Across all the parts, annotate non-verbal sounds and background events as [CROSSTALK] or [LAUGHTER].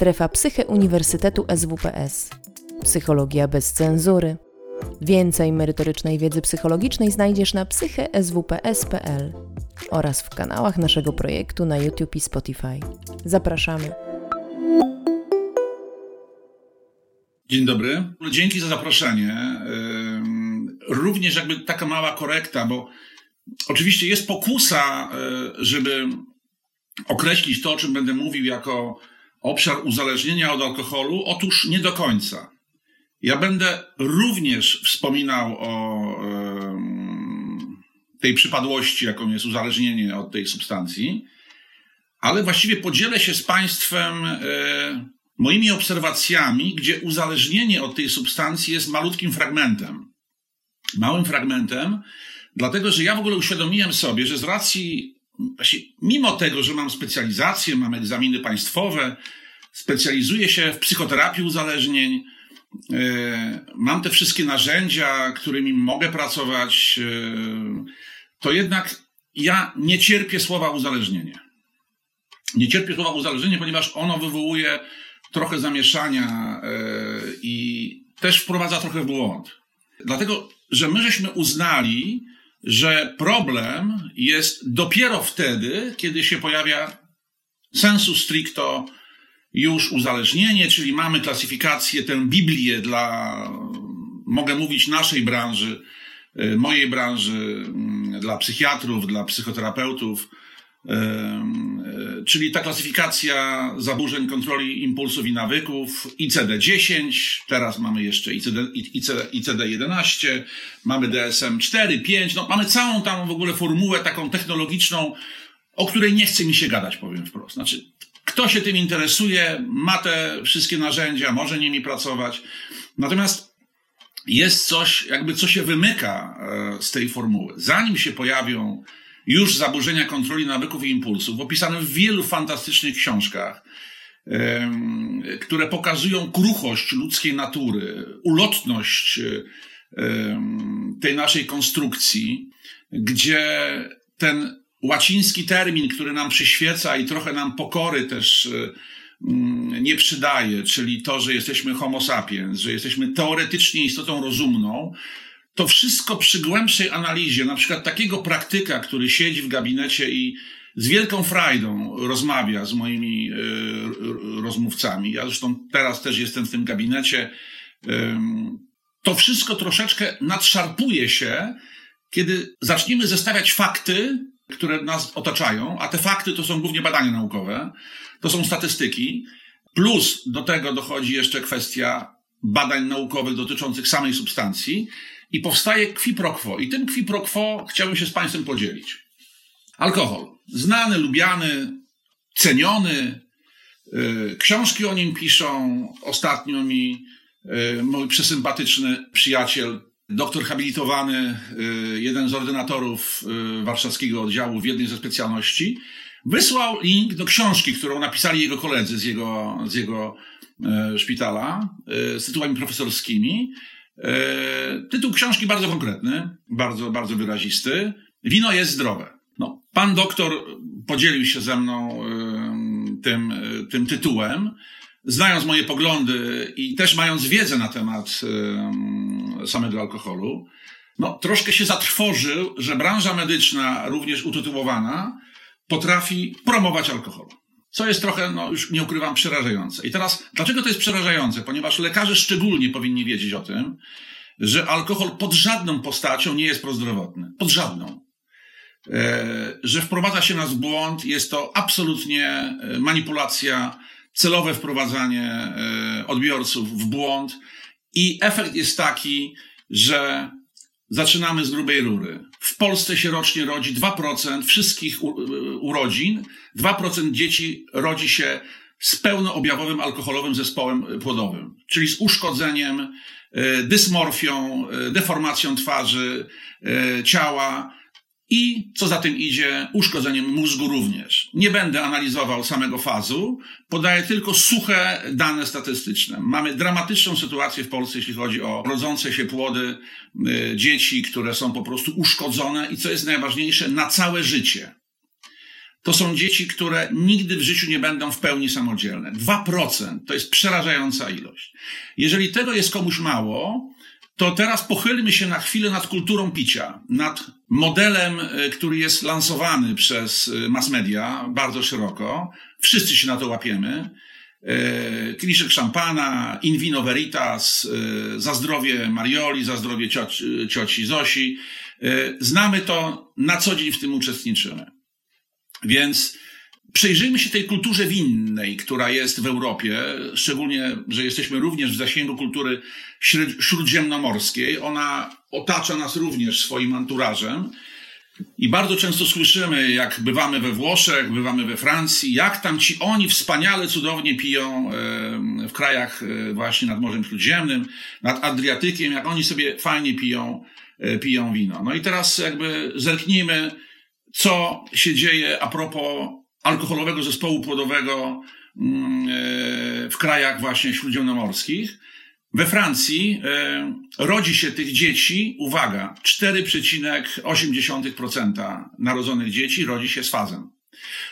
Strefa Psyche Uniwersytetu SWPS. Psychologia bez cenzury. Więcej merytorycznej wiedzy psychologicznej znajdziesz na psycheswps.pl oraz w kanałach naszego projektu na YouTube i Spotify. Zapraszamy. Dzień dobry. Dzięki za zaproszenie. Również jakby taka mała korekta, bo oczywiście jest pokusa, e, żeby określić to, o czym będę mówił, jako obszar uzależnienia od alkoholu. Otóż nie do końca. Ja będę również wspominał o tej przypadłości, jaką jest uzależnienie od tej substancji, ale właściwie podzielę się z Państwem e, moimi obserwacjami, gdzie uzależnienie od tej substancji jest malutkim fragmentem. Małym fragmentem, dlatego że ja w ogóle uświadomiłem sobie, że z racji, mimo tego, że mam specjalizację, mam egzaminy państwowe, specjalizuję się w psychoterapii uzależnień, e, mam te wszystkie narzędzia, którymi mogę pracować, e, to jednak ja nie cierpię słowa uzależnienie. Nie cierpię słowa uzależnienie, ponieważ ono wywołuje trochę zamieszania e, i też wprowadza trochę w błąd. Dlatego, że my żeśmy uznali, że problem jest dopiero wtedy, kiedy się pojawia sensu stricto już uzależnienie, czyli mamy klasyfikację, tę Biblię dla, mogę mówić, naszej branży, e, mojej branży, mm, dla psychiatrów, dla psychoterapeutów, czyli ta klasyfikacja zaburzeń kontroli impulsów i nawyków ICD-10, teraz mamy jeszcze ICD, ICD-11, mamy DSM-4, 5, no mamy całą tam w ogóle formułę taką technologiczną, o której nie chce mi się gadać, powiem wprost. Znaczy, kto się tym interesuje, ma te wszystkie narzędzia, może nimi pracować. Natomiast jest coś, jakby co się wymyka e, z tej formuły. Zanim się pojawią już zaburzenia kontroli nawyków i impulsów, opisane w wielu fantastycznych książkach, które pokazują kruchość ludzkiej natury, ulotność tej naszej konstrukcji, gdzie ten łaciński termin, który nam przyświeca i trochę nam pokory też nie przydaje, czyli to, że jesteśmy homo sapiens, że jesteśmy teoretycznie istotą rozumną, to wszystko przy głębszej analizie, na przykład takiego praktyka, który siedzi w gabinecie i z wielką frajdą rozmawia z moimi y, rozmówcami. Ja zresztą teraz też jestem w tym gabinecie. To wszystko troszeczkę nadszarpuje się, kiedy zaczniemy zestawiać fakty, które nas otaczają, a te fakty to są głównie badania naukowe, to są statystyki, plus do tego dochodzi jeszcze kwestia badań naukowych dotyczących samej substancji i powstaje qui pro quo. I tym qui pro quo chciałbym się z Państwem podzielić. Alkohol. Znany, lubiany, ceniony. Y, książki o nim piszą. Ostatnio mi y, mój przesympatyczny przyjaciel, doktor habilitowany, y, jeden z ordynatorów warszawskiego oddziału w jednej ze specjalności, wysłał link do książki, którą napisali jego koledzy z jego, z jego szpitala, z tytułami profesorskimi. E, tytuł książki bardzo konkretny, bardzo, bardzo wyrazisty. Wino jest zdrowe. No, pan doktor podzielił się ze mną tym, tym tytułem. Znając moje poglądy i też mając wiedzę na temat samego alkoholu, no, troszkę się zatrwożył, że branża medyczna, również utytułowana, potrafi promować alkohol. Co jest trochę, no już nie ukrywam, przerażające. I teraz, dlaczego to jest przerażające? Ponieważ lekarze szczególnie powinni wiedzieć o tym, że alkohol pod żadną postacią nie jest prozdrowotny. Pod żadną. E, że wprowadza się nas w błąd, jest to absolutnie e, manipulacja, celowe wprowadzanie e, odbiorców w błąd i efekt jest taki, że zaczynamy z grubej rury. W Polsce się rocznie rodzi 2% wszystkich urodzin, 2% dzieci rodzi się z pełnoobjawowym alkoholowym zespołem płodowym, czyli z uszkodzeniem, e, dysmorfią, e, deformacją twarzy, ciała i co za tym idzie, uszkodzeniem mózgu również. Nie będę analizował samego fazu, podaję tylko suche dane statystyczne. Mamy dramatyczną sytuację w Polsce, jeśli chodzi o rodzące się płody y, dzieci, które są po prostu uszkodzone i co jest najważniejsze, na całe życie. to są dzieci, które nigdy w życiu nie będą w pełni samodzielne. 2% to jest przerażająca ilość. Jeżeli tego jest komuś mało, to teraz pochylmy się na chwilę nad kulturą picia, nad modelem, e, który jest lansowany przez e, mass media bardzo szeroko. Wszyscy się na to łapiemy. E, kieliszek szampana, in vino veritas, za zdrowie Marioli, za zdrowie cioci, cioci Zosi. Znamy to, na co dzień w tym uczestniczymy. Więc Przejrzyjmy się tej kulturze winnej, która jest w Europie, szczególnie, że jesteśmy również w zasięgu kultury śródziemnomorskiej. Ona otacza nas również swoim anturażem. I bardzo często słyszymy, jak bywamy we Włoszech, bywamy we Francji, jak tam ci oni wspaniale, cudownie piją w krajach e, właśnie nad Morzem Śródziemnym, nad Adriatykiem, jak oni sobie fajnie piją, e, piją wino. No i teraz jakby zerknijmy, co się dzieje a propos alkoholowego zespołu płodowego mm, e, w krajach właśnie śródziemnomorskich. We Francji e, rodzi się tych dzieci, uwaga, 4,8% narodzonych dzieci rodzi się z fazem.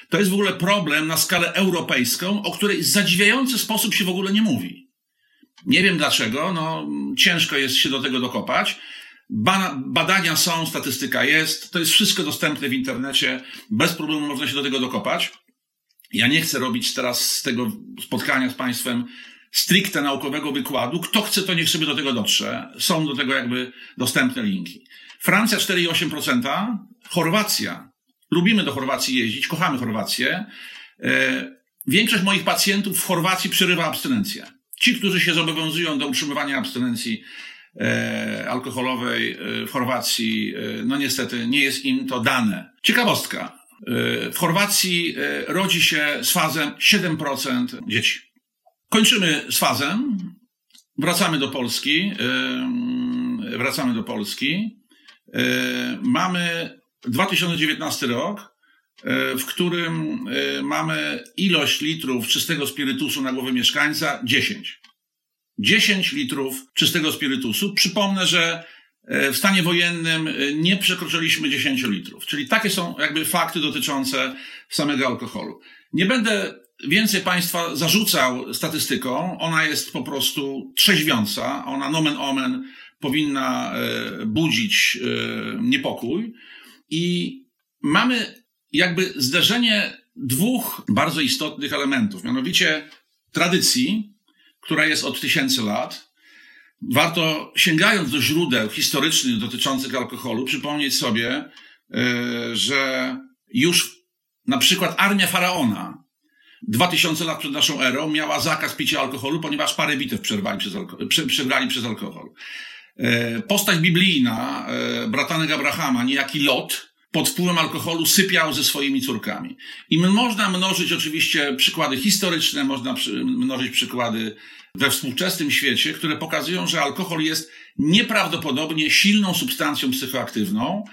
To jest w ogóle problem na skalę europejską, o której w zadziwiający sposób się w ogóle nie mówi. Nie wiem dlaczego, no ciężko jest się do tego dokopać. Ba badania są, statystyka jest, to jest wszystko dostępne w internecie, bez problemu można się do tego dokopać. Ja nie chcę robić teraz z tego spotkania z Państwem stricte naukowego wykładu. Kto chce, to niech sobie do tego dotrze. Są do tego jakby dostępne linki. Francja 4,8%, Chorwacja. Lubimy do Chorwacji jeździć, kochamy Chorwację. E, większość moich pacjentów w Chorwacji przerywa abstynencję. Ci, którzy się zobowiązują do utrzymywania abstynencji alkoholowej e, w Chorwacji, no niestety nie jest im to dane. Ciekawostka. W Chorwacji rodzi się z fazem 7% dzieci. Kończymy z fazem. Wracamy do Polski. Wracamy do Polski. Mamy 2019 rok, w którym mamy ilość litrów czystego spirytusu na głowę mieszkańca 10. 10 litrów czystego spirytusu. Przypomnę, że w stanie wojennym nie przekroczyliśmy 10 litrów. Czyli takie są jakby fakty dotyczące samego alkoholu. Nie będę więcej Państwa zarzucał statystyką. Ona jest po prostu trzeźwiąca. Ona nomen omen powinna e, budzić e, niepokój. I mamy jakby zderzenie dwóch bardzo istotnych elementów, mianowicie tradycji, która jest od tysięcy lat. Warto, sięgając do źródeł historycznych dotyczących alkoholu, przypomnieć sobie, e, że już na przykład armia faraona 2000 lat przed naszą erą miała zakaz picia alkoholu, ponieważ parę bitew przerwali przez, alko- przegrali przez alkohol. E, postać biblijna, e, bratanek Abrahama, niejaki Lot, pod wpływem alkoholu sypiał ze swoimi córkami. I można mnożyć oczywiście przykłady historyczne, można mnożyć przykłady we współczesnym świecie, które pokazują, że alkohol jest nieprawdopodobnie silną substancją psychoaktywną,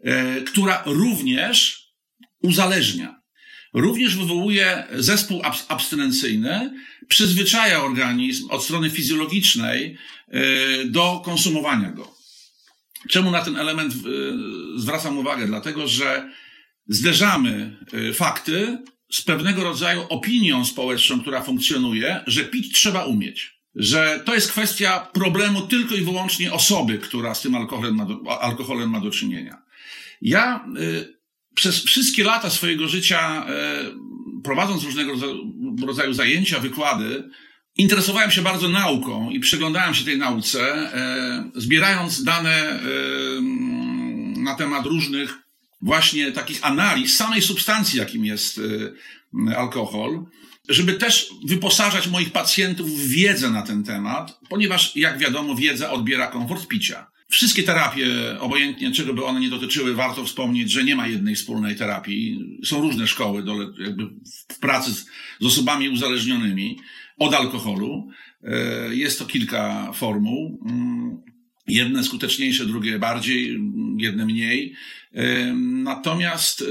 e, która również uzależnia również wywołuje zespół abstynencyjny, przyzwyczaja organizm od strony fizjologicznej e, do konsumowania go. Czemu na ten element e, zwracam uwagę? Dlatego, że zderzamy e, fakty z pewnego rodzaju opinią społeczną, która funkcjonuje, że pić trzeba umieć. Że to jest kwestia problemu tylko i wyłącznie osoby, która z tym alkoholem ma do, alkoholem ma do czynienia. Ja przez wszystkie lata swojego życia, e, prowadząc różnego rodzaju zajęcia, wykłady, interesowałem się bardzo nauką i przyglądałem się tej nauce, e, zbierając dane e, na temat różnych właśnie takich analiz samej substancji, jakim jest alkohol, żeby też wyposażać moich pacjentów w wiedzę na ten temat, ponieważ, jak wiadomo, wiedza odbiera komfort picia. Wszystkie terapie, obojętnie czego by one nie dotyczyły, warto wspomnieć, że nie ma jednej wspólnej terapii. Są różne szkoły do, jakby w pracy z, z osobami uzależnionymi od alkoholu. E, jest to kilka formuł. Mm, jedne skuteczniejsze, drugie bardziej, jedne mniej. E, natomiast e,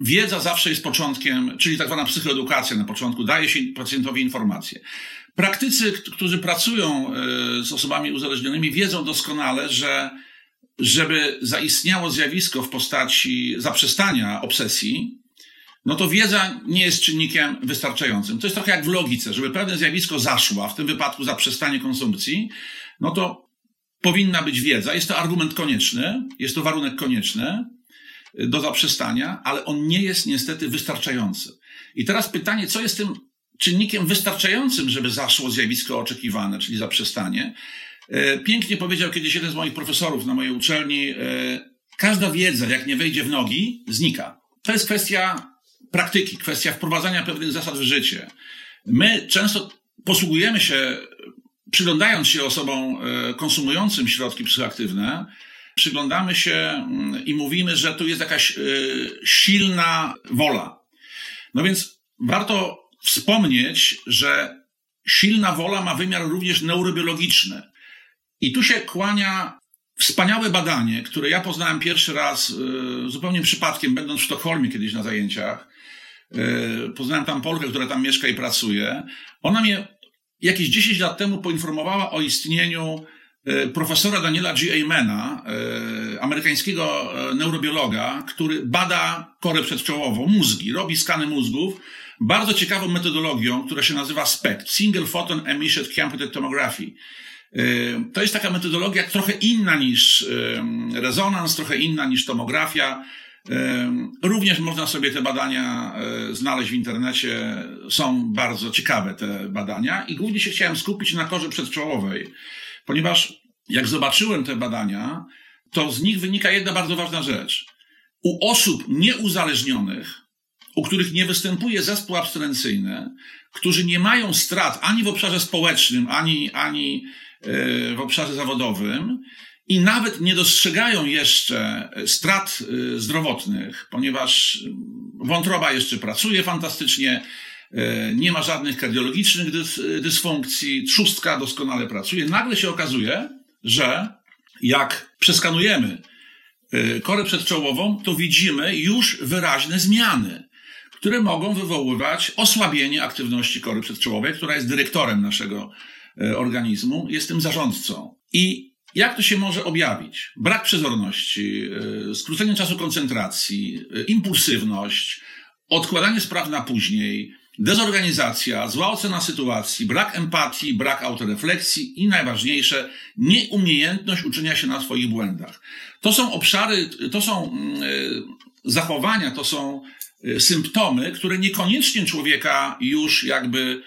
wiedza zawsze jest początkiem, czyli tak zwana psychoedukacja na początku, daje się pacjentowi informacje. Praktycy, którzy pracują z osobami uzależnionymi, wiedzą doskonale, że żeby zaistniało zjawisko w postaci zaprzestania obsesji, no to wiedza nie jest czynnikiem wystarczającym. To jest trochę jak w logice, żeby pewne zjawisko zaszło, a w tym wypadku zaprzestanie konsumpcji, no to powinna być wiedza. Jest to argument konieczny, jest to warunek konieczny do zaprzestania, ale on nie jest niestety wystarczający. I teraz pytanie, co jest tym czynnikiem wystarczającym, żeby zaszło zjawisko oczekiwane, czyli zaprzestanie? E, pięknie powiedział kiedyś jeden z moich profesorów na mojej uczelni, e, każda wiedza, jak nie wejdzie w nogi, znika. To jest kwestia praktyki, kwestia wprowadzania pewnych zasad w życie. My często posługujemy się, przyglądając się osobom e, konsumującym środki psychoaktywne, przyglądamy się mm, i mówimy, że tu jest jakaś silna wola. No więc warto wspomnieć, że silna wola ma wymiar również neurobiologiczny. I tu się kłania wspaniałe badanie, które ja poznałem pierwszy raz e, zupełnie przypadkiem, będąc w Sztokholmie kiedyś na zajęciach. E, poznałem tam Polkę, która tam mieszka i pracuje. Ona mnie jakieś 10 lat temu poinformowała o istnieniu e, profesora Daniela G. Amena, amerykańskiego neurobiologa, który bada korę przedczołową, mózgi, robi skany mózgów, bardzo ciekawą metodologią, która się nazywa SPECT, Single Photon Emission Computed Tomography. To jest taka metodologia trochę inna niż rezonans, trochę inna niż tomografia. Również można sobie te badania e, znaleźć w internecie. Są bardzo ciekawe te badania i głównie się chciałem skupić na korze przedczołowej, ponieważ jak zobaczyłem te badania, to z nich wynika jedna bardzo ważna rzecz. U osób nieuzależnionych, u których nie występuje zespół abstynencyjny, którzy nie mają strat ani w obszarze społecznym, ani, ani w obszarze zawodowym i nawet nie dostrzegają jeszcze strat y, zdrowotnych, ponieważ wątroba jeszcze pracuje fantastycznie, y, nie ma żadnych kardiologicznych dysfunkcji, trzustka doskonale pracuje. Nagle się okazuje, że jak przeskanujemy y, korę przedczołową, to widzimy już wyraźne zmiany, które mogą wywoływać osłabienie aktywności kory przedczołowej, która jest dyrektorem naszego organizmu, jestem zarządcą. I jak to się może objawić? Brak przezorności, e, skrócenie czasu koncentracji, e, impulsywność, odkładanie spraw na później, dezorganizacja, zła ocena sytuacji, brak empatii, brak autorefleksji i najważniejsze, nieumiejętność uczenia się na swoich błędach. To są obszary, to są mm, zachowania, to są symptomy, które niekoniecznie człowieka już jakby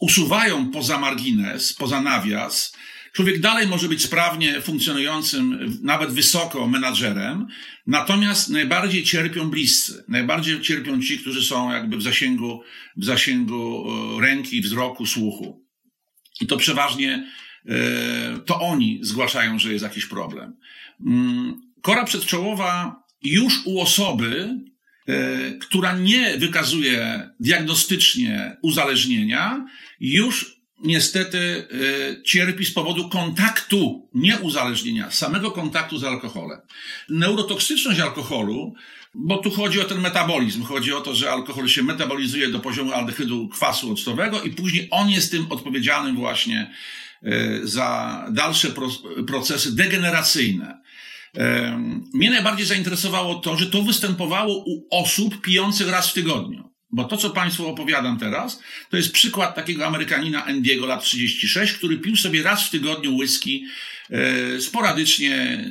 usuwają poza margines, poza nawias, człowiek dalej może być sprawnie funkcjonującym, nawet wysoko menadżerem, natomiast najbardziej cierpią bliscy, najbardziej cierpią ci, którzy są jakby w zasięgu, w zasięgu e, ręki, wzroku, słuchu. I to przeważnie e, to oni zgłaszają, że jest jakiś problem. Mm, kora przedczołowa już u osoby, która nie wykazuje diagnostycznie uzależnienia, już niestety e, cierpi z powodu kontaktu, nie uzależnienia, samego kontaktu z alkoholem. Neurotoksyczność alkoholu, bo tu chodzi o ten metabolizm, chodzi o to, że alkohol się metabolizuje do poziomu aldehydu kwasu octowego i później on jest tym odpowiedzialnym właśnie e, za dalsze procesy degeneracyjne. Mnie najbardziej zainteresowało to, że to występowało u osób pijących raz w tygodniu. Bo to, co Państwu opowiadam teraz, to jest przykład takiego Amerykanina Andiego, lat 36, który pił sobie raz w tygodniu whisky e, sporadycznie,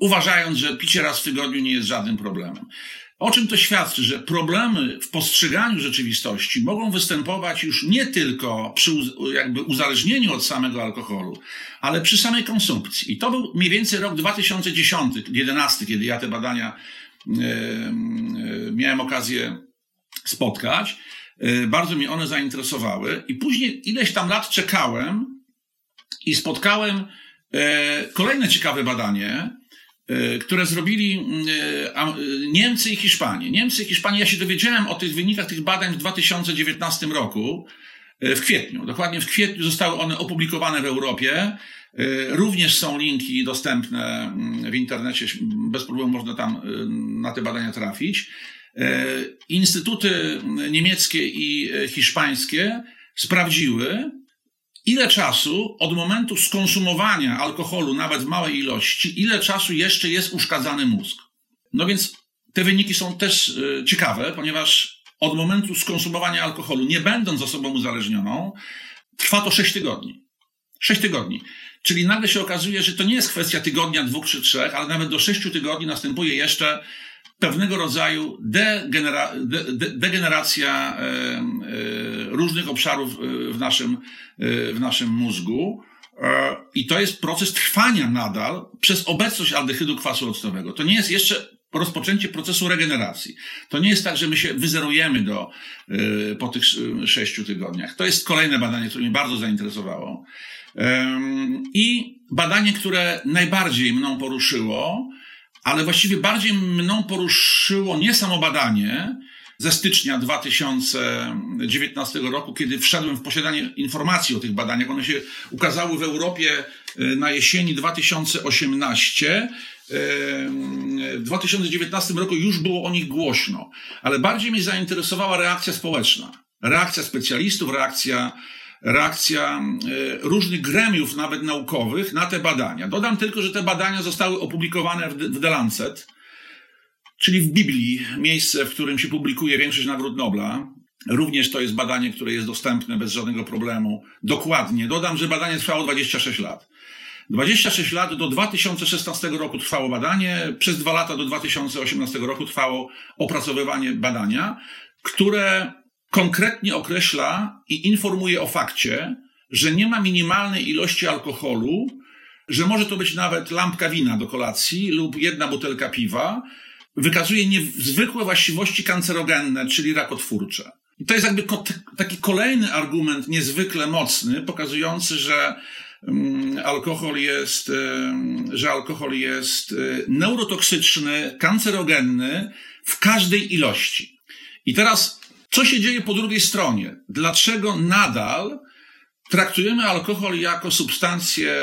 uważając, że picie raz w tygodniu nie jest żadnym problemem. O czym to świadczy? Że problemy w postrzeganiu rzeczywistości mogą występować już nie tylko przy jakby uzależnieniu od samego alkoholu, ale przy samej konsumpcji. I to był mniej więcej rok 2010-2011, kiedy ja te badania e, e, miałem okazję spotkać. E, bardzo mnie one zainteresowały i później ileś tam lat czekałem i spotkałem kolejne ciekawe badanie, które zrobili mm, e, e, Niemcy i Hiszpanie. Niemcy i Hiszpanie, ja się dowiedziałem o tych wynikach tych badań w 2019 roku, w kwietniu. Dokładnie w kwietniu zostały one opublikowane w Europie. Również są linki dostępne mm, w internecie, bez problemu można tam na te badania trafić. Instytuty niemieckie i hiszpańskie sprawdziły, ile czasu od momentu skonsumowania alkoholu, nawet w małej ilości, ile czasu jeszcze jest uszkadzany mózg. No więc te wyniki są też ciekawe, ponieważ od momentu skonsumowania alkoholu, nie będąc osobą uzależnioną, trwa to 6 tygodni. 6 tygodni. Czyli nagle się okazuje, że to nie jest kwestia tygodnia, dwóch czy trzech, ale nawet do sześciu tygodni następuje jeszcze pewnego rodzaju degenera, de, de, degeneracja e, e, różnych obszarów e, w naszym, e, w naszym mózgu. E, I to jest proces trwania nadal przez obecność aldehydu kwasu octowego. To nie jest jeszcze rozpoczęcie procesu regeneracji. To nie jest tak, że my się wyzerujemy do, e, po tych sześciu tygodniach. To jest kolejne badanie, które mnie bardzo zainteresowało. I badanie, które najbardziej mną poruszyło, ale właściwie bardziej mną poruszyło nie samo badanie ze stycznia 2019 roku, kiedy wszedłem w posiadanie informacji o tych badaniach. One się ukazały w Europie e, na jesieni 2018. W 2019 roku już było o nich głośno, ale bardziej mnie zainteresowała reakcja społeczna. Reakcja specjalistów, reakcja reakcja e, różnych gremiów, nawet naukowych, na te badania. Dodam tylko, że te badania zostały opublikowane w The Lancet, czyli w Biblii, miejsce, w którym się publikuje większość nagród Nobla. Również to jest badanie, które jest dostępne bez żadnego problemu. Dokładnie. Dodam, że badanie trwało 26 lat. 26 lat do 2016 roku trwało badanie, przez dwa lata do 2018 roku trwało opracowywanie badania, które konkretnie określa i informuje o fakcie, że nie ma minimalnej ilości alkoholu, że może to być nawet lampka wina do kolacji lub jedna butelka piwa, wykazuje niezwykłe właściwości kancerogenne, czyli rakotwórcze. I to jest jakby taki kolejny argument niezwykle mocny, pokazujący, że mm, alkohol jest, że alkohol jest e, neurotoksyczny, kancerogenny w każdej ilości. I teraz co się dzieje po drugiej stronie? Dlaczego nadal traktujemy alkohol jako substancję,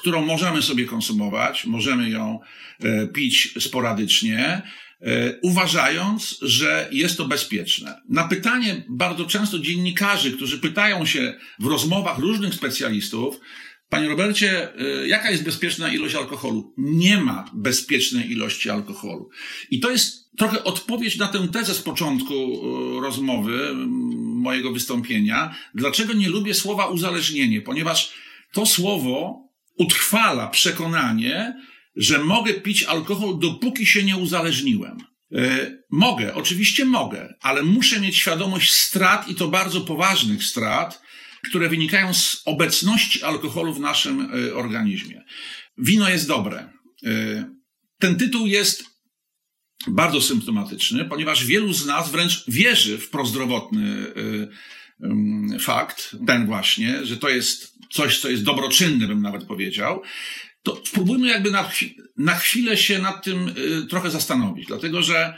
którą możemy sobie konsumować, możemy ją e, pić sporadycznie, e, uważając, że jest to bezpieczne. Na pytanie bardzo często dziennikarzy, którzy pytają się w rozmowach różnych specjalistów, Panie Robercie, e, jaka jest bezpieczna ilość alkoholu? Nie ma bezpiecznej ilości alkoholu. I to jest trochę odpowiedź na tę tezę z początku rozmowy, mojego wystąpienia. Dlaczego nie lubię słowa uzależnienie? Ponieważ to słowo utrwala przekonanie, że mogę pić alkohol, dopóki się nie uzależniłem. E, mogę, oczywiście mogę, ale muszę mieć świadomość strat i to bardzo poważnych strat, które wynikają z obecności alkoholu w naszym e, organizmie. Wino jest dobre. Ten tytuł jest bardzo symptomatyczny, ponieważ wielu z nas wręcz wierzy w prozdrowotny y, fakt, ten właśnie, że to jest coś, co jest dobroczynne, bym nawet powiedział, to spróbujmy jakby na, na chwilę się nad tym y, trochę zastanowić, dlatego że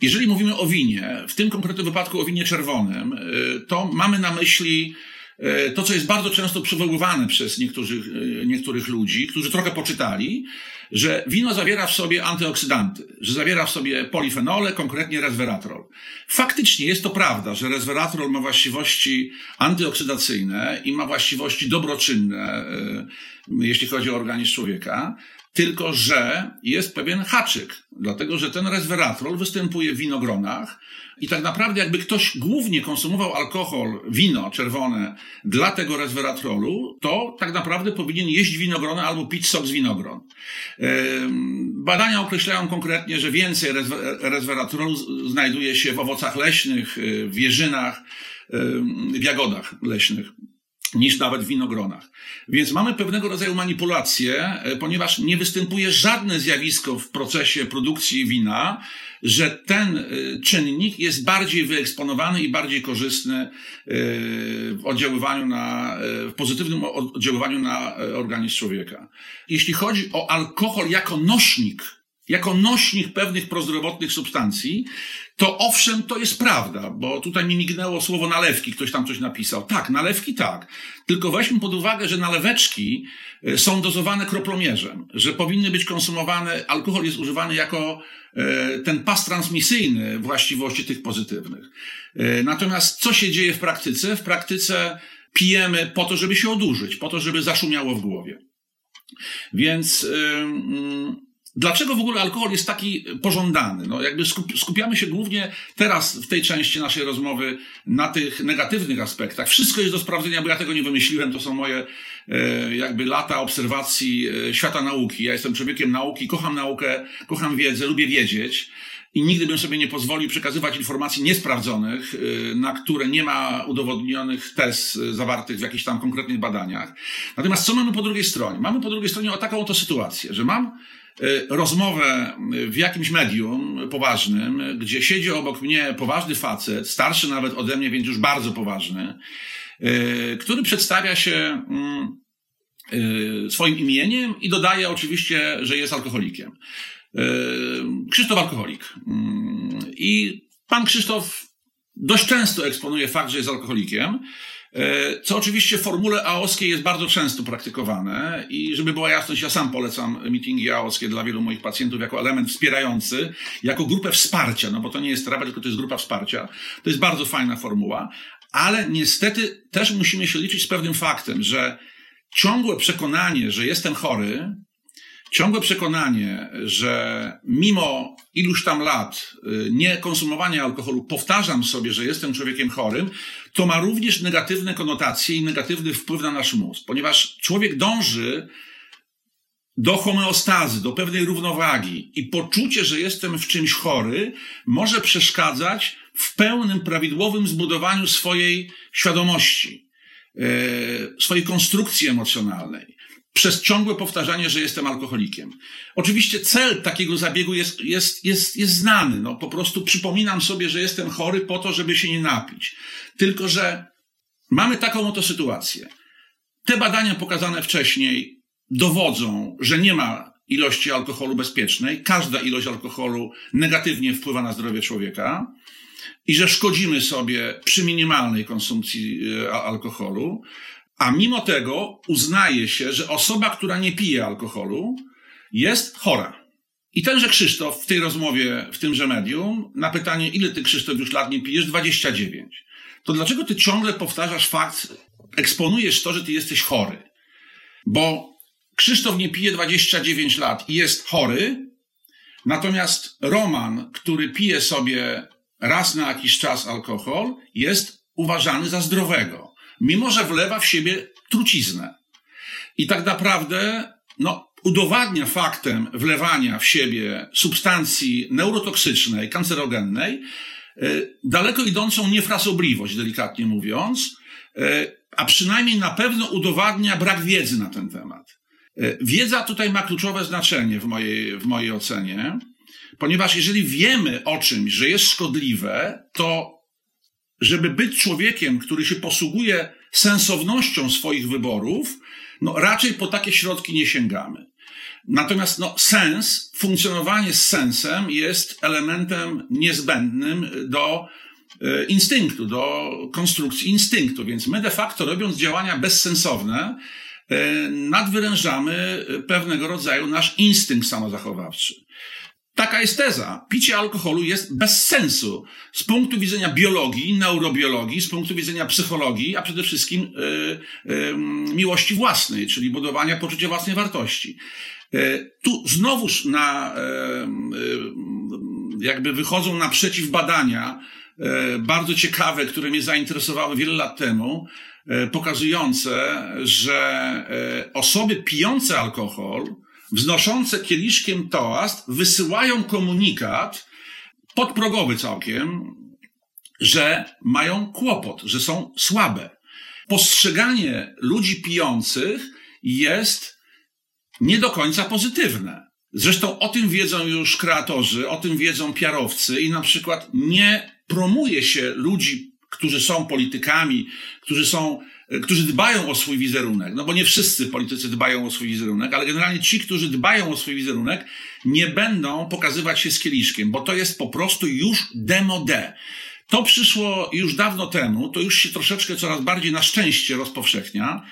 jeżeli mówimy o winie, w tym konkretnym wypadku o winie czerwonym, y, to mamy na myśli to, co jest bardzo często przywoływane przez niektórych, niektórych ludzi, którzy trochę poczytali, że wino zawiera w sobie antyoksydanty, że zawiera w sobie polifenole, konkretnie resveratrol. Faktycznie jest to prawda, że resveratrol ma właściwości antyoksydacyjne i ma właściwości dobroczynne, e, jeśli chodzi o organizm człowieka. Tylko, że jest pewien haczyk, dlatego że ten resveratrol występuje w winogronach, i tak naprawdę, jakby ktoś głównie konsumował alkohol, wino czerwone dla tego resveratrolu, to tak naprawdę powinien jeść winogrona albo pić sok z winogron. Badania określają konkretnie, że więcej resveratrolu znajduje się w owocach leśnych, w jeżynach, w jagodach leśnych niż nawet w winogronach. Więc mamy pewnego rodzaju manipulację, e, ponieważ nie występuje żadne zjawisko w procesie produkcji wina, że ten e, czynnik jest bardziej wyeksponowany i bardziej korzystny e, w oddziaływaniu na, w pozytywnym oddziaływaniu na organizm człowieka. Jeśli chodzi o alkohol jako nośnik jako nośnik pewnych prozdrowotnych substancji, to owszem, to jest prawda, bo tutaj mi mignęło słowo nalewki, ktoś tam coś napisał. Tak, nalewki tak. Tylko weźmy pod uwagę, że naleweczki e, są dozowane kroplomierzem, że powinny być konsumowane, alkohol jest używany jako e, ten pas transmisyjny właściwości tych pozytywnych. E, natomiast co się dzieje w praktyce? W praktyce pijemy po to, żeby się odurzyć, po to, żeby zaszumiało w głowie. Więc Dlaczego w ogóle alkohol jest taki pożądany? No jakby skupiamy się głównie teraz w tej części naszej rozmowy na tych negatywnych aspektach. Wszystko jest do sprawdzenia, bo ja tego nie wymyśliłem. To są moje e, jakby lata obserwacji e, świata nauki. Ja jestem człowiekiem nauki, kocham naukę, kocham wiedzę, lubię wiedzieć i nigdy bym sobie nie pozwolił przekazywać informacji niesprawdzonych, y, na które nie ma udowodnionych tez zawartych w jakichś tam konkretnych badaniach. Natomiast co mamy po drugiej stronie? Mamy po drugiej stronie o taką oto sytuację, że mam rozmowę w jakimś medium poważnym, gdzie siedzi obok mnie poważny facet, starszy nawet ode mnie, więc już bardzo poważny, który przedstawia się mm, swoim imieniem i dodaje oczywiście, że jest alkoholikiem. E, Krzysztof alkoholik. Mm, I pan Krzysztof dość często eksponuje fakt, że jest alkoholikiem, e, co oczywiście w formule aoskiej jest bardzo często praktykowane i żeby była jasność, ja sam polecam meetingi aoskie dla wielu moich pacjentów jako element wspierający, jako grupę wsparcia, no bo to nie jest terapia, tylko to jest grupa wsparcia. To jest bardzo fajna formuła, ale niestety też musimy się liczyć z pewnym faktem, że ciągłe przekonanie, że jestem chory, ciągłe przekonanie, że mimo iluś tam lat y, nie konsumowania alkoholu powtarzam sobie, że jestem człowiekiem chorym, to ma również negatywne konotacje i negatywny wpływ na nasz mózg, ponieważ człowiek dąży do homeostazy, do pewnej równowagi i poczucie, że jestem w czymś chory, może przeszkadzać w pełnym, prawidłowym zbudowaniu swojej świadomości, yy, swojej konstrukcji emocjonalnej przez ciągłe powtarzanie, że jestem alkoholikiem. Oczywiście cel takiego zabiegu jest, jest, jest, jest znany. No, po prostu przypominam sobie, że jestem chory po to, żeby się nie napić. Tylko, że mamy taką oto sytuację. Te badania pokazane wcześniej dowodzą, że nie ma ilości alkoholu bezpiecznej. Każda ilość alkoholu negatywnie wpływa na zdrowie człowieka i że szkodzimy sobie przy minimalnej konsumpcji e, alkoholu. A mimo tego uznaje się, że osoba, która nie pije alkoholu, jest chora. I tenże Krzysztof w tej rozmowie, w tymże medium, na pytanie, ile ty Krzysztof już lat nie pijesz? 29. To dlaczego ty ciągle powtarzasz fakt, eksponujesz to, że ty jesteś chory? Bo Krzysztof nie pije 29 lat i jest chory, natomiast Roman, który pije sobie raz na jakiś czas alkohol, jest uważany za zdrowego mimo że wlewa w siebie truciznę. I tak naprawdę, no, udowadnia faktem wlewania w siebie substancji neurotoksycznej, kancerogennej, e, daleko idącą niefrasobliwość, delikatnie mówiąc, e, a przynajmniej na pewno udowadnia brak wiedzy na ten temat. E, wiedza tutaj ma kluczowe znaczenie w mojej, w mojej ocenie, ponieważ jeżeli wiemy o czymś, że jest szkodliwe, to żeby być człowiekiem, który się posługuje sensownością swoich wyborów, no raczej po takie środki nie sięgamy. Natomiast no, sens, funkcjonowanie z sensem jest elementem niezbędnym do e, instynktu, do konstrukcji instynktu. Więc my de facto robiąc działania bezsensowne, e, nadwyrężamy pewnego rodzaju nasz instynkt samozachowawczy. Taka jest teza. Picie alkoholu jest bez sensu z punktu widzenia biologii, neurobiologii, z punktu widzenia psychologii, a przede wszystkim yy, yy, miłości własnej, czyli budowania poczucia własnej wartości. Yy, tu znowuż na, jakby wychodzą naprzeciw badania, bardzo ciekawe, które mnie zainteresowały wiele lat temu, pokazujące, że osoby pijące alkohol, wznoszące kieliszkiem toast wysyłają komunikat podprogowy całkiem, że mają kłopot, że są słabe. Postrzeganie ludzi pijących jest nie do końca pozytywne. Zresztą o tym wiedzą już kreatorzy, o tym wiedzą piarowcy i na przykład nie promuje się ludzi, którzy są politykami, którzy są którzy dbają o swój wizerunek, no bo nie wszyscy politycy dbają o swój wizerunek, ale generalnie ci, którzy dbają o swój wizerunek, nie będą pokazywać się z kieliszkiem, bo to jest po prostu już demode. To przyszło już dawno temu, to już się troszeczkę coraz bardziej na szczęście rozpowszechnia.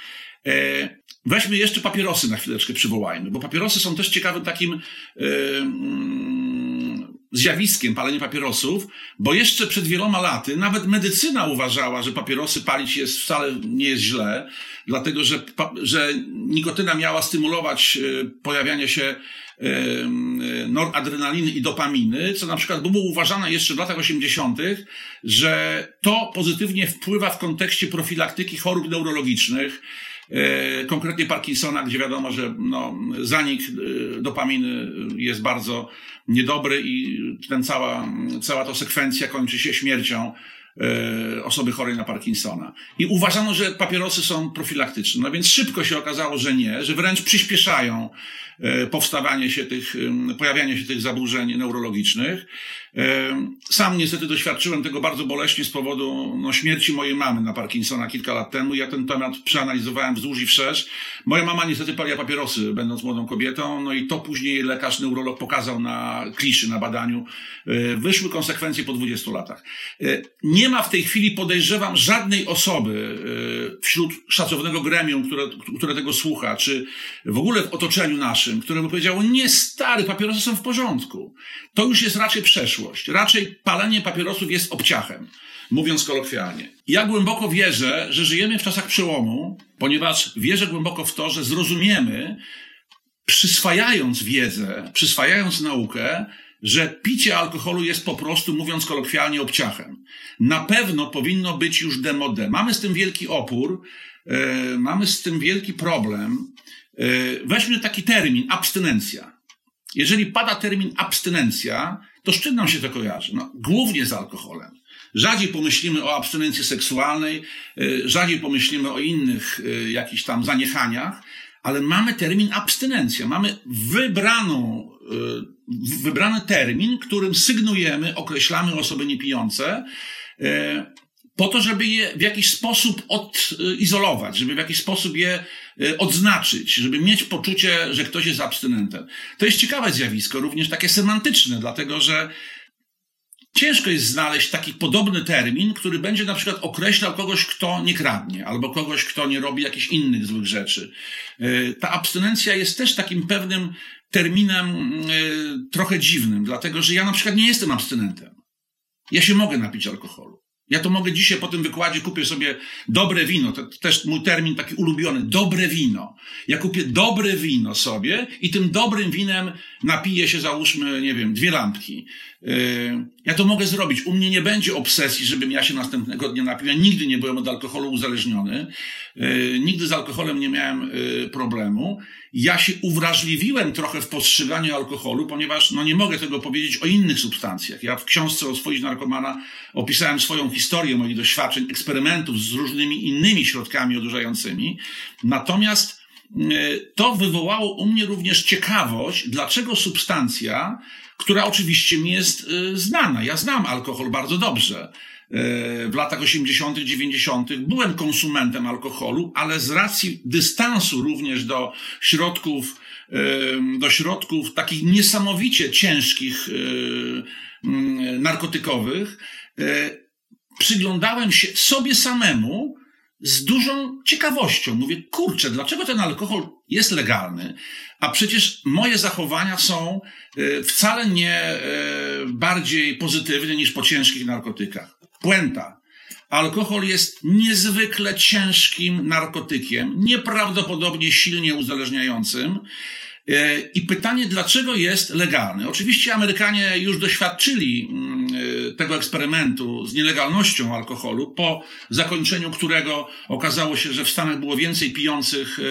E, weźmy jeszcze papierosy na chwileczkę przywołajmy, bo papierosy są też ciekawym takim e, zjawiskiem palenie papierosów, bo jeszcze przed wieloma laty nawet medycyna uważała, że papierosy palić jest wcale nie jest źle, dlatego że, że nikotyna miała stymulować e, pojawianie się noradrenaliny i dopaminy, co na przykład było uważane jeszcze w latach 80., że to pozytywnie wpływa w kontekście profilaktyki chorób neurologicznych, e, konkretnie Parkinsona, gdzie wiadomo, że no, zanik e, dopaminy jest bardzo niedobry i ten cała, cała ta sekwencja kończy się śmiercią E, osoby chorej na Parkinsona. I uważano, że papierosy są profilaktyczne. No więc szybko się okazało, że nie, że wręcz przyspieszają e, powstawanie się tych, pojawianie się tych zaburzeń neurologicznych. Sam niestety doświadczyłem tego bardzo boleśnie z powodu no, śmierci mojej mamy na Parkinsona kilka lat temu. Ja ten temat przeanalizowałem wzdłuż i wszerz. Moja mama niestety paliła papierosy, będąc młodą kobietą, no i to później lekarz, neurolog pokazał na kliszy, na badaniu. E, wyszły konsekwencje po 20 latach. E, nie ma w tej chwili, podejrzewam, żadnej osoby e, wśród szacownego gremium, które, które tego słucha, czy w ogóle w otoczeniu naszym, które by powiedziało, nie stary, papierosy są w porządku. To już jest raczej przeszło przyszłość. Raczej palenie papierosów jest obciachem, mówiąc kolokwialnie. Ja głęboko wierzę, że żyjemy w czasach przełomu, ponieważ wierzę głęboko w to, że zrozumiemy, przyswajając wiedzę, przyswajając naukę, że picie alkoholu jest po prostu, mówiąc kolokwialnie, obciachem. Na pewno powinno być już demode. Mamy z tym wielki opór, yy, mamy z tym wielki problem. Yy, weźmy taki termin, abstynencja. Jeżeli pada termin abstynencja, to z czym nam się to kojarzy? No, głównie z alkoholem. Rzadziej pomyślimy o abstynencji seksualnej, y, rzadziej pomyślimy o innych y, jakichś tam zaniechaniach, ale mamy termin abstynencja. Mamy wybraną, wybrany termin, którym sygnujemy, określamy osoby niepijące, po to, żeby je w jakiś sposób odizolować, żeby w jakiś sposób je e, odznaczyć, żeby mieć poczucie, że ktoś jest abstynentem. To jest ciekawe zjawisko, również takie semantyczne, dlatego że ciężko jest znaleźć taki podobny termin, który będzie na przykład określał kogoś, kto nie kradnie, albo kogoś, kto nie robi jakichś innych złych rzeczy. E, ta abstynencja jest też takim pewnym terminem e, trochę dziwnym, dlatego że ja na przykład nie jestem abstynentem. Ja się mogę napić alkoholu. Ja to mogę dzisiaj po tym wykładzie kupię sobie dobre wino, to też mój termin taki ulubiony, dobre wino. Ja kupię dobre wino sobie i tym dobrym winem napiję się, załóżmy, nie wiem, dwie lampki. Yy, ja to mogę zrobić. U mnie nie będzie obsesji, żebym ja się następnego dnia napił. Ja nigdy nie byłem od alkoholu uzależniony. Yy, nigdy z alkoholem nie miałem yy, problemu. Ja się uwrażliwiłem trochę w postrzeganiu alkoholu, ponieważ no nie mogę tego powiedzieć o innych substancjach. Ja w książce o swoich narkomana opisałem swoją historię moich doświadczeń, eksperymentów z różnymi innymi środkami odurzającymi. Natomiast to wywołało u mnie również ciekawość, dlaczego substancja, która oczywiście mi jest y, znana. Ja znam alkohol bardzo dobrze. Y, w latach 80., 90. byłem konsumentem alkoholu, ale z racji dystansu również do środków, do środków takich niesamowicie ciężkich, narkotykowych, przyglądałem się sobie samemu, z dużą ciekawością. Mówię, kurczę, dlaczego ten alkohol jest legalny, a przecież moje zachowania są e, wcale nie e, bardziej pozytywne niż po ciężkich narkotykach. Puenta. Alkohol jest niezwykle ciężkim narkotykiem, nieprawdopodobnie silnie uzależniającym. E, I pytanie, dlaczego jest legalny? Oczywiście Amerykanie już doświadczyli mm, e, tego eksperymentu z nielegalnością alkoholu, po zakończeniu którego okazało się, że w Stanach było więcej pijących e,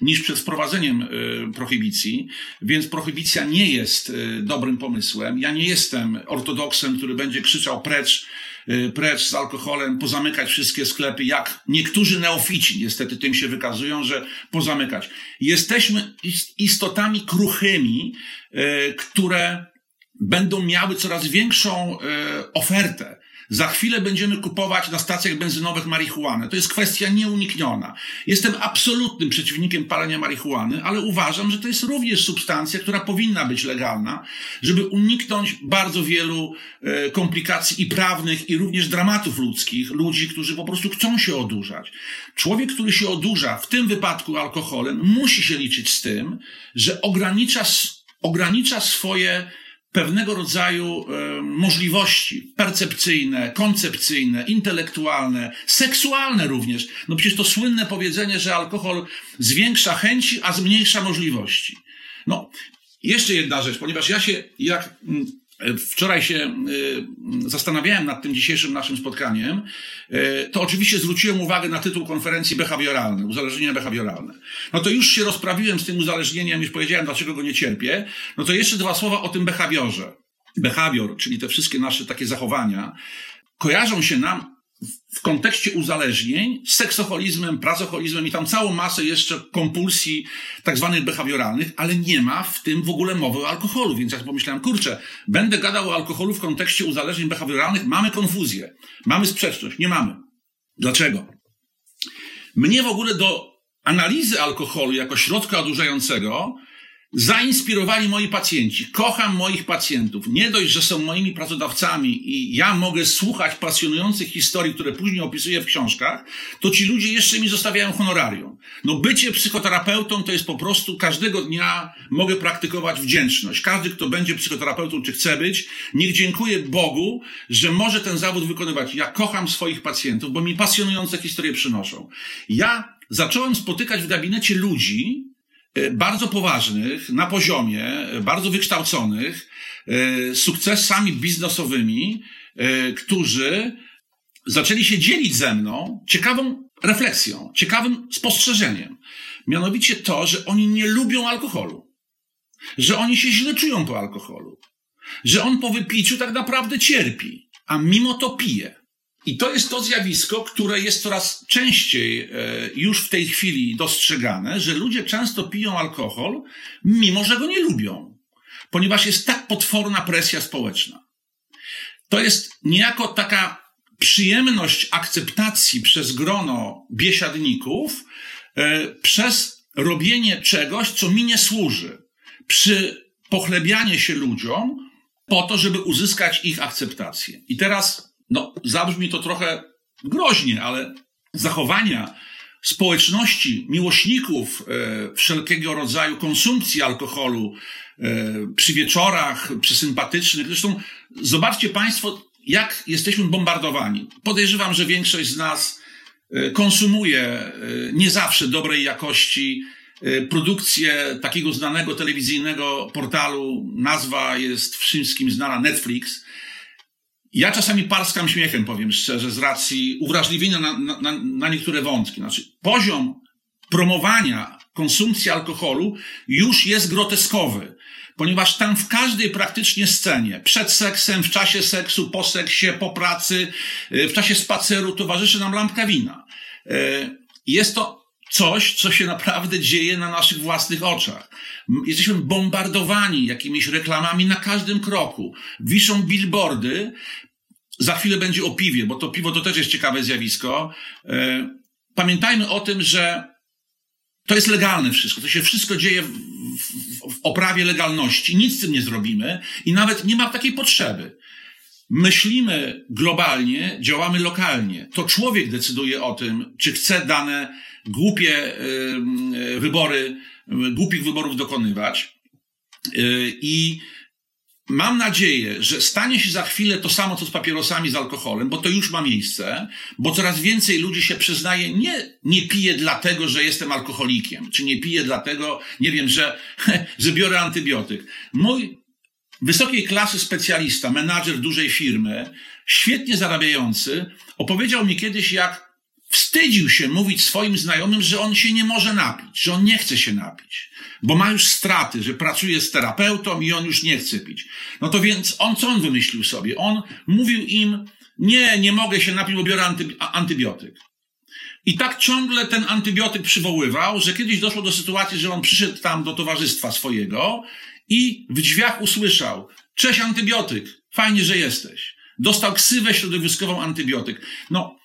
niż przed wprowadzeniem prohibicji, więc prohibicja nie jest dobrym pomysłem. Ja nie jestem ortodoksem, który będzie krzyczał precz precz z alkoholem, pozamykać wszystkie sklepy, jak niektórzy neofici niestety tym się wykazują, że pozamykać. Jesteśmy istotami kruchymi, y, które będą miały coraz większą y, ofertę za chwilę będziemy kupować na stacjach benzynowych marihuanę. To jest kwestia nieunikniona. Jestem absolutnym przeciwnikiem palenia marihuany, ale uważam, że to jest również substancja, która powinna być legalna, żeby uniknąć bardzo wielu e, komplikacji i prawnych, i również dramatów ludzkich, ludzi, którzy po prostu chcą się odurzać. Człowiek, który się odurza, w tym wypadku alkoholem, musi się liczyć z tym, że ogranicza, ogranicza swoje pewnego rodzaju możliwości percepcyjne, koncepcyjne, intelektualne, seksualne również. No przecież to słynne powiedzenie, że alkohol zwiększa chęci, a zmniejsza możliwości. No, jeszcze jedna rzecz, ponieważ ja się, jak wczoraj się y, zastanawiałem nad tym dzisiejszym naszym spotkaniem, y, to oczywiście zwróciłem uwagę na tytuł konferencji behawioralne, uzależnienia behawioralne. No to już się rozprawiłem z tym uzależnieniem, już powiedziałem, dlaczego go nie cierpię. No to jeszcze dwa słowa o tym behawiorze. Behawior, czyli te wszystkie nasze takie zachowania, kojarzą się nam w kontekście uzależnień z seksoholizmem, pracoholizmem i tam całą masę jeszcze kompulsji tak zwanych behawioralnych, ale nie ma w tym w ogóle mowy o alkoholu. Więc ja pomyślałem, kurczę, będę gadał o alkoholu w kontekście uzależnień behawioralnych, mamy konfuzję, mamy sprzeczność. Nie mamy. Dlaczego? Mnie w ogóle do analizy alkoholu jako środka odurzającego zainspirowali moi pacjenci. Kocham moich pacjentów. Nie dość, że są moimi pracodawcami i ja mogę słuchać pasjonujących historii, które później opisuję w książkach, to ci ludzie jeszcze mi zostawiają honorarium. No bycie psychoterapeutą to jest po prostu każdego dnia mogę praktykować wdzięczność. Każdy, kto będzie psychoterapeutą, czy chce być, niech dziękuję Bogu, że może ten zawód wykonywać. Ja kocham swoich pacjentów, bo mi pasjonujące historie przynoszą. Ja zacząłem spotykać w gabinecie ludzi, bardzo poważnych, na poziomie, e, bardzo wykształconych, e, sukcesami biznesowymi, którzy zaczęli się dzielić ze mną ciekawą refleksją, ciekawym spostrzeżeniem. Mianowicie to, że oni nie lubią alkoholu. Że oni się źle czują po alkoholu. Że on po wypiciu tak naprawdę cierpi, a mimo to pije. I to jest to zjawisko, które jest coraz częściej e, już w tej chwili dostrzegane, że ludzie często piją alkohol, mimo że go nie lubią, ponieważ jest tak potworna presja społeczna. To jest niejako taka przyjemność akceptacji przez grono biesiadników e, przez robienie czegoś, co mi nie służy. Przy pochlebianie się ludziom po to, żeby uzyskać ich akceptację. I teraz no, zabrzmi to trochę groźnie, ale zachowania społeczności miłośników e, wszelkiego rodzaju konsumpcji alkoholu e, przy wieczorach, przy sympatycznych. Zresztą zobaczcie Państwo, jak jesteśmy bombardowani. Podejrzewam, że większość z nas e, konsumuje e, nie zawsze dobrej jakości e, produkcję takiego znanego telewizyjnego portalu. Nazwa jest wszystkim znana Netflix ja czasami parskam śmiechem, powiem szczerze, z racji uwrażliwienia na, na, na niektóre wątki. Znaczy, poziom promowania konsumpcji alkoholu już jest groteskowy, ponieważ tam w każdej praktycznie scenie, przed seksem, w czasie seksu, po seksie, po pracy, w czasie spaceru towarzyszy nam lampka wina. E, jest to coś, co się naprawdę dzieje na naszych własnych oczach. Jesteśmy bombardowani jakimiś reklamami na każdym kroku. Wiszą billboardy. Za chwilę będzie o piwie, bo to piwo to też jest ciekawe zjawisko. E, pamiętajmy o tym, że to jest legalne wszystko. To się wszystko dzieje w, w, w oprawie legalności. Nic z tym nie zrobimy i nawet nie ma takiej potrzeby. Myślimy globalnie, działamy lokalnie. To człowiek decyduje o tym, czy chce dane głupie wybory, głupich wyborów dokonywać. Y, I mam nadzieję, że stanie się za chwilę to samo, co z papierosami, z alkoholem, bo to już ma miejsce, bo coraz więcej ludzi się przyznaje, nie, nie piję dlatego, że jestem alkoholikiem, czy nie piję dlatego, nie wiem, że, [LAUGHS] że biorę antybiotyk. Mój wysokiej klasy specjalista, menadżer dużej firmy, świetnie zarabiający, opowiedział mi kiedyś, jak wstydził się mówić swoim znajomym, że on się nie może napić, że on nie chce się napić, bo ma już straty, że pracuje z terapeutą i on już nie chce pić. No to więc on, co on wymyślił sobie? On mówił im, nie, nie mogę się napić, bo biorę anty, antybiotyk. I tak ciągle ten antybiotyk przywoływał, że kiedyś doszło do sytuacji, że on przyszedł tam do towarzystwa swojego i w drzwiach usłyszał, cześć antybiotyk, fajnie, że jesteś. Dostał ksywę środowiskową antybiotyk. No,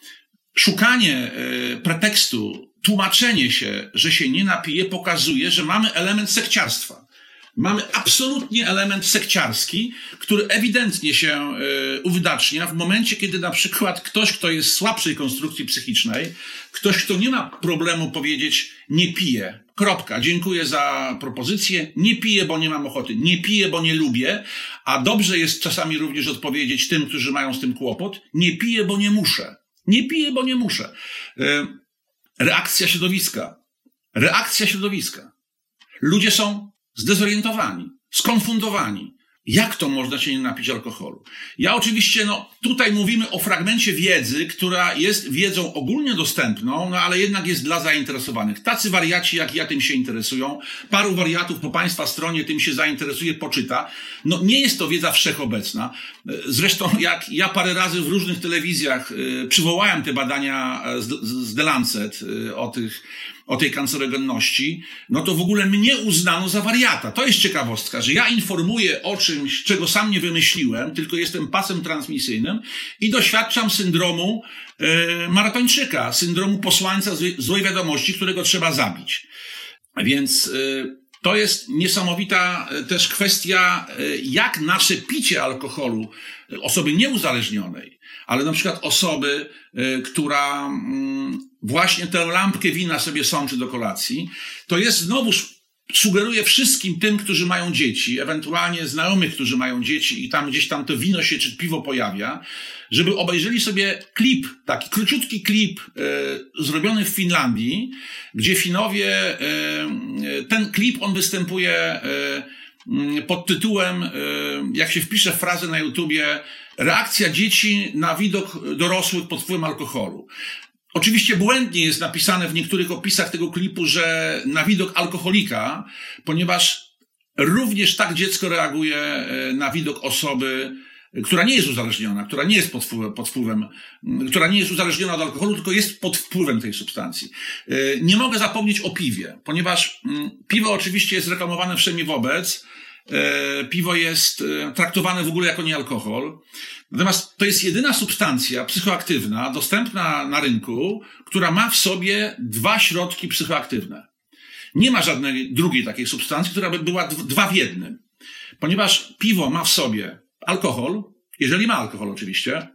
szukanie e, pretekstu, tłumaczenie się, że się nie napije, pokazuje, że mamy element sekciarstwa. Mamy absolutnie element sekciarski, który ewidentnie się e, uwydacznia w momencie, kiedy na przykład ktoś, kto jest słabszej konstrukcji psychicznej, ktoś, kto nie ma problemu powiedzieć nie pije, kropka, dziękuję za propozycję, nie piję, bo nie mam ochoty, nie piję, bo nie lubię, a dobrze jest czasami również odpowiedzieć tym, którzy mają z tym kłopot, nie piję, bo nie muszę. Nie piję, bo nie muszę. E, reakcja środowiska. Reakcja środowiska. Ludzie są zdezorientowani. skonfundowani. Jak to można się nie napić alkoholu? Ja oczywiście, no, tutaj mówimy o fragmencie wiedzy, która jest wiedzą ogólnie dostępną, no ale jednak jest dla zainteresowanych. Tacy wariaci jak ja tym się interesują. Paru wariatów po Państwa stronie tym się zainteresuje, poczyta. No, nie jest to wiedza wszechobecna. Zresztą, jak ja parę razy w różnych telewizjach y, przywołałem te badania z, z The Lancet y, o tych, o tej kancerogenności, no to w ogóle mnie uznano za wariata. To jest ciekawostka, że ja informuję o czymś, czego sam nie wymyśliłem, tylko jestem pasem transmisyjnym i doświadczam syndromu e, maratończyka, syndromu posłańca złej, złej wiadomości, którego trzeba zabić. Więc e, to jest niesamowita e, też kwestia, jak nasze picie alkoholu osoby nieuzależnionej, ale na przykład osoby, która mm, właśnie tę lampkę wina sobie sączy do kolacji, to jest znowuż sugeruje wszystkim tym, którzy mają dzieci, ewentualnie znajomych, którzy mają dzieci i tam gdzieś tam to wino się czy piwo pojawia, żeby obejrzeli sobie klip, taki króciutki klip e, zrobiony w Finlandii, gdzie Finowie, e, ten klip on występuje e, pod tytułem, e, jak się wpisze frazę na YouTubie, reakcja dzieci na widok dorosłych pod wpływem alkoholu. Oczywiście błędnie jest napisane w niektórych opisach tego klipu, że na widok alkoholika, ponieważ również tak dziecko reaguje e, na widok osoby, która nie jest uzależniona, która nie jest pod wpływem, pod wpływem, która nie jest uzależniona od alkoholu, tylko jest pod wpływem tej substancji. E, nie mogę zapomnieć o piwie, ponieważ piwo oczywiście jest reklamowane wszędzie wobec, e, piwo jest traktowane w ogóle jako niealkohol. Natomiast to jest jedyna substancja psychoaktywna dostępna na rynku, która ma w sobie dwa środki psychoaktywne. Nie ma żadnej drugiej takiej substancji, która by była dwa w jednym. Ponieważ piwo ma w sobie alkohol, jeżeli ma alkohol oczywiście,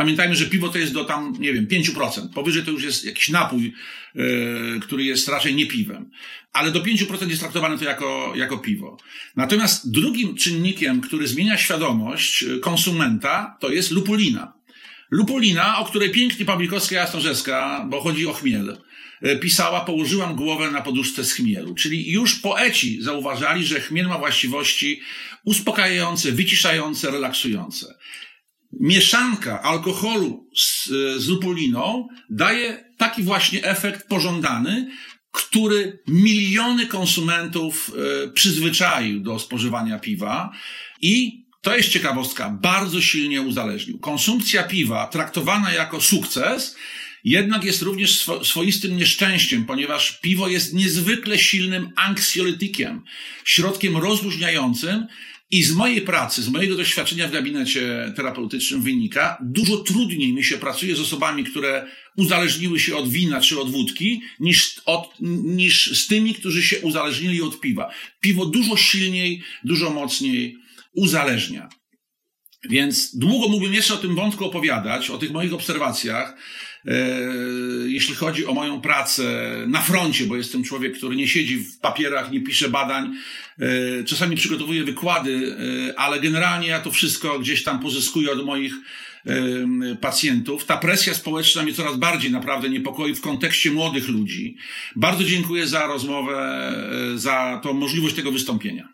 Pamiętajmy, że piwo to jest do tam, nie wiem, 5%. Powyżej to już jest jakiś napój, yy, który jest raczej nie piwem. Ale do 5% jest traktowane to jako, jako piwo. Natomiast drugim czynnikiem, który zmienia świadomość e, konsumenta, to jest lupulina. Lupulina, o której pięknie Pawlikowska Jasnorzewska, bo chodzi o chmiel, e, pisała, położyłam głowę na poduszce z chmielu. Czyli już poeci zauważali, że chmiel ma właściwości uspokajające, wyciszające, relaksujące mieszanka alkoholu z, z lupuliną daje taki właśnie efekt pożądany, który miliony konsumentów e, przyzwyczaił do spożywania piwa i to jest ciekawostka, bardzo silnie uzależnił. Konsumpcja piwa traktowana jako sukces jednak jest również swoistym nieszczęściem, ponieważ piwo jest niezwykle silnym anksjolytykiem, środkiem rozluźniającym, i z mojej pracy, z mojego doświadczenia w gabinecie terapeutycznym wynika, dużo trudniej mi się pracuje z osobami, które uzależniły się od wina czy od wódki, niż, od, niż z tymi, którzy się uzależnili od piwa. Piwo dużo silniej, dużo mocniej uzależnia. Więc długo mógłbym jeszcze o tym wątku opowiadać, o tych moich obserwacjach, jeśli chodzi o moją pracę na froncie, bo jestem człowiek, który nie siedzi w papierach, nie pisze badań, e, czasami przygotowuję wykłady, e, ale generalnie ja to wszystko gdzieś tam pozyskuję od moich pacjentów. Ta presja społeczna mnie coraz bardziej naprawdę niepokoi w kontekście młodych ludzi. Bardzo dziękuję za rozmowę, za tą możliwość tego wystąpienia.